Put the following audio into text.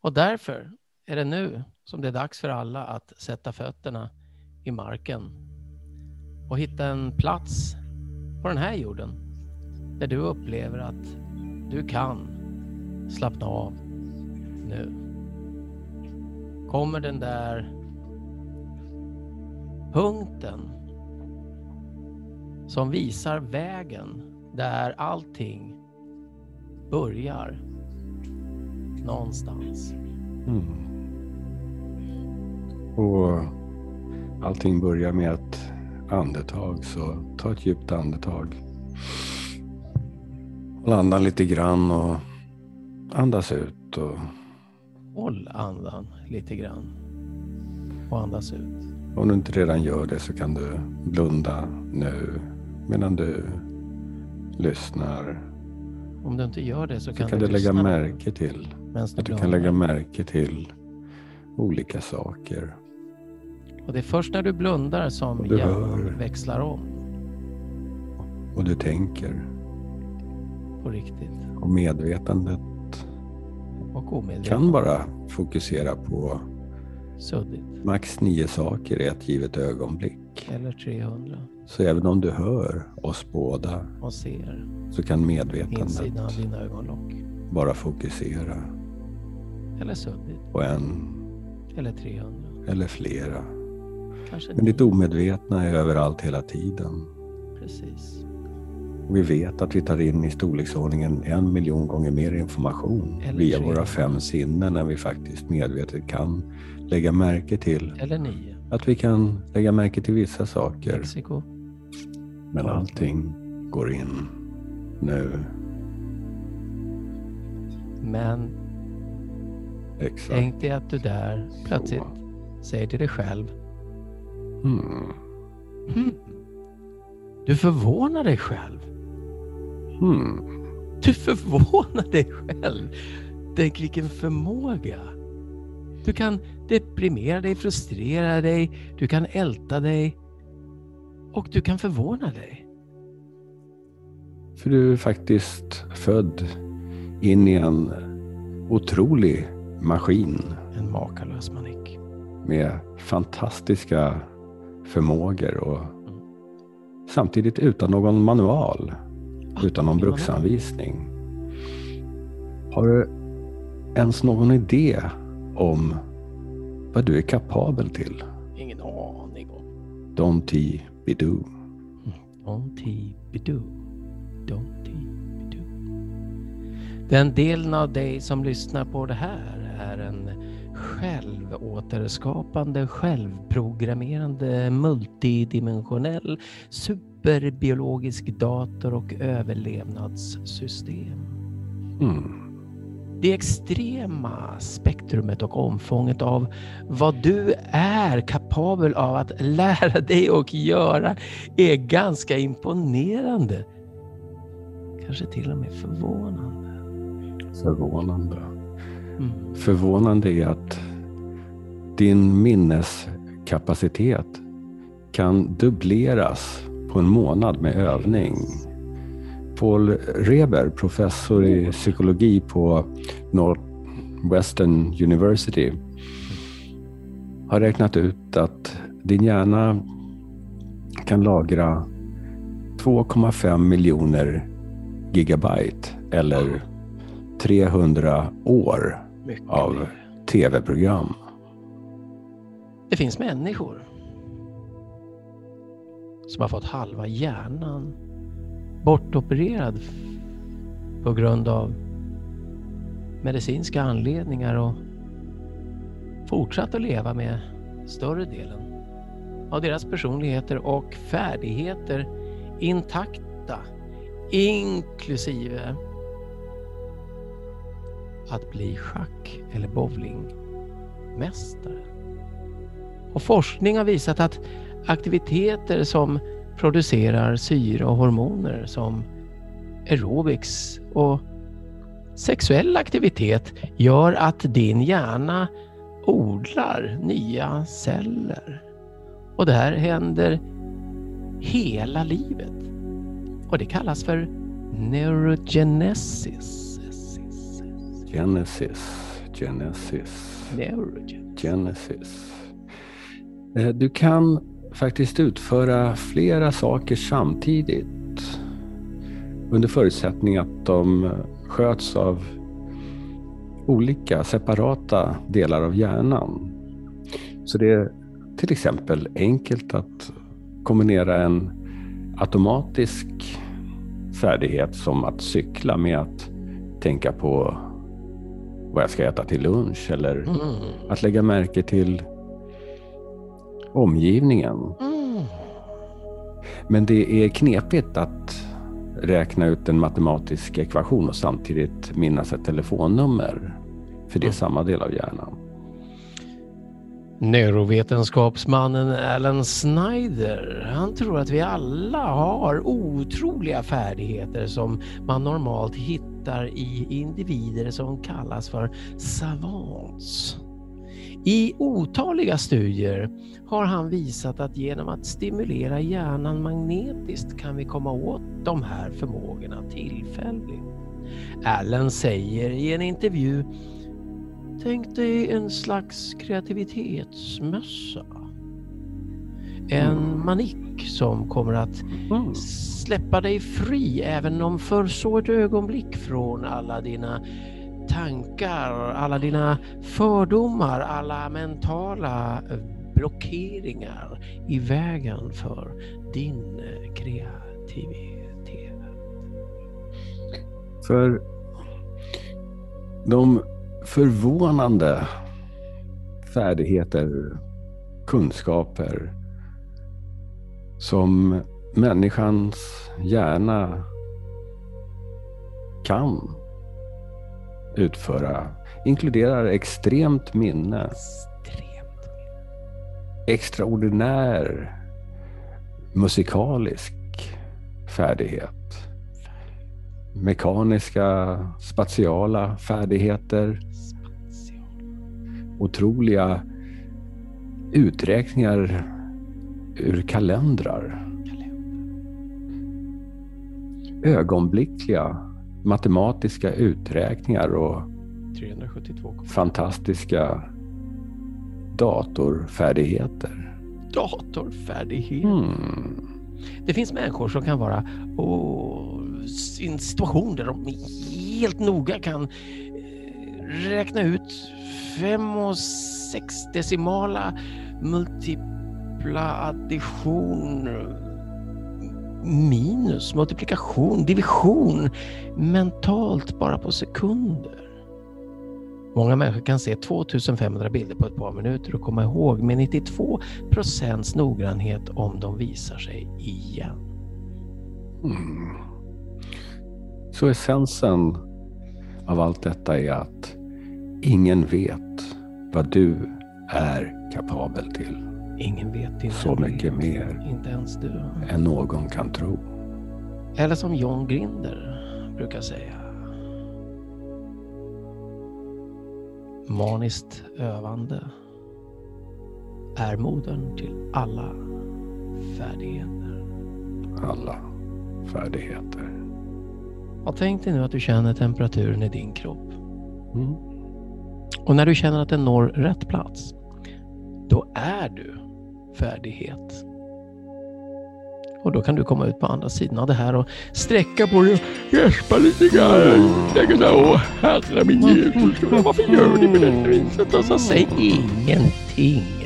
Och därför är det nu som det är dags för alla att sätta fötterna i marken och hitta en plats på den här jorden där du upplever att du kan slappna av nu. Kommer den där punkten som visar vägen där allting börjar någonstans. Mm. Och allting börjar med ett andetag, så ta ett djupt andetag. Håll andan lite grann och andas ut. Och... Håll andan lite grann och andas ut. Om du inte redan gör det så kan du blunda nu medan du lyssnar. Om du inte gör det så kan, så kan du, du lägga märke till att du kan lägga märke till olika saker. Och det är först när du blundar som Och du hjärnan hör. växlar om Och du tänker. på riktigt Och medvetandet och kan bara fokusera på Suddigt. max nio saker i ett givet ögonblick. Eller 300 Så även om du hör oss båda och ser så kan medvetandet bara fokusera Eller suddigt. på en Eller 300. eller flera. Kanske Men ditt omedvetna är överallt hela tiden. Precis. Och vi vet att vi tar in i storleksordningen en miljon gånger mer information Eller via våra fem sinnen än vi faktiskt medvetet kan lägga märke till. Eller nio. Att vi kan lägga märke till vissa saker, Mexiko. men allting går in nu. Men Exakt. tänk dig att du där plötsligt säger till dig själv. Mm. Hmm. Du förvånar dig själv. Mm. Du förvånar dig själv. Tänk vilken förmåga. Du kan deprimera dig, frustrera dig, du kan älta dig och du kan förvåna dig. För du är faktiskt född in i en otrolig maskin En makalös manik. med fantastiska förmågor och samtidigt utan någon manual, utan någon bruksanvisning. Har du ens någon idé om vad du är kapabel till? Ingen aning om. Don't be do. Don't be-do. Don't be-do. Den delen av dig som lyssnar på det här är en självåterskapande, självprogrammerande, multidimensionell, superbiologisk dator och överlevnadssystem. Mm. Det extrema spektrumet och omfånget av vad du är kapabel av att lära dig och göra är ganska imponerande. Kanske till och med förvånande. Förvånande. Mm. Förvånande är att din minneskapacitet kan dubbleras på en månad med övning. Paul Reber, professor i psykologi på Northwestern University, har räknat ut att din hjärna kan lagra 2,5 miljoner gigabyte eller 300 år mycket av tv-program. Det finns människor som har fått halva hjärnan bortopererad på grund av medicinska anledningar och fortsatt att leva med större delen av deras personligheter och färdigheter intakta, inklusive att bli schack eller bowlingmästare. Och forskning har visat att aktiviteter som producerar syre och hormoner som aerobics och sexuell aktivitet gör att din hjärna odlar nya celler. Och det här händer hela livet. Och det kallas för neurogenesis. Genesis. Neurogenesis. Genesis. Eh, Du kan faktiskt utföra flera saker samtidigt under förutsättning att de sköts av olika separata delar av hjärnan. Så det är till exempel enkelt att kombinera en automatisk färdighet som att cykla med att tänka på vad jag ska äta till lunch eller Mm. att lägga märke till omgivningen. Mm. Men det är knepigt att räkna ut en matematisk ekvation och samtidigt minnas ett telefonnummer. För det är Mm. samma del av hjärnan. Neurovetenskapsmannen Alan Snyder, han tror att vi alla har otroliga färdigheter som man normalt hittar i individer som kallas för savants. I otaliga studier har han visat att genom att stimulera hjärnan magnetiskt kan vi komma åt de här förmågorna tillfälligt. Allen säger i en intervju Tänk dig en slags kreativitetsmössa. En Mm. manik som kommer att släppa dig fri även om för så ett ögonblick från alla dina tankar, alla dina fördomar, alla mentala blockeringar i vägen för din eh, kreativitet. För de förvånande färdigheter, kunskaper som människans hjärna kan utföra inkluderar extremt minne, Extremt. extraordinär musikalisk färdighet, mekaniska, spatiala färdigheter, Spatial. otroliga uträkningar ur kalendrar, ögonblickliga matematiska uträkningar och 372. fantastiska datorfärdigheter. Datorfärdighet. Hmm. Det finns människor som kan vara i en situation där de helt noga kan eh, räkna ut fem och sex decimala multipla addition minus multiplikation, division mentalt bara på sekunder. Många människor kan se 2500 bilder på ett par minuter och komma ihåg med 92 procents noggrannhet om de visar sig igen. Mm. Så essensen av allt detta är att ingen vet vad du är kapabel till Ingen vet inte. så mycket mer Inte ens du. än någon kan tro. Eller som John Grinder brukar säga. Maniskt övande är modern till alla färdigheter. Alla färdigheter. Och tänk dig nu att du känner temperaturen i din kropp. Mm. Och när du känner att den når rätt plats, då är du färdighet. Och då kan du komma ut på andra sidan av det här och sträcka på dig och gäspa lite grann. Lägga Åh, herre min Jesus, varför gör ni på detta viset? Och så säg ingenting.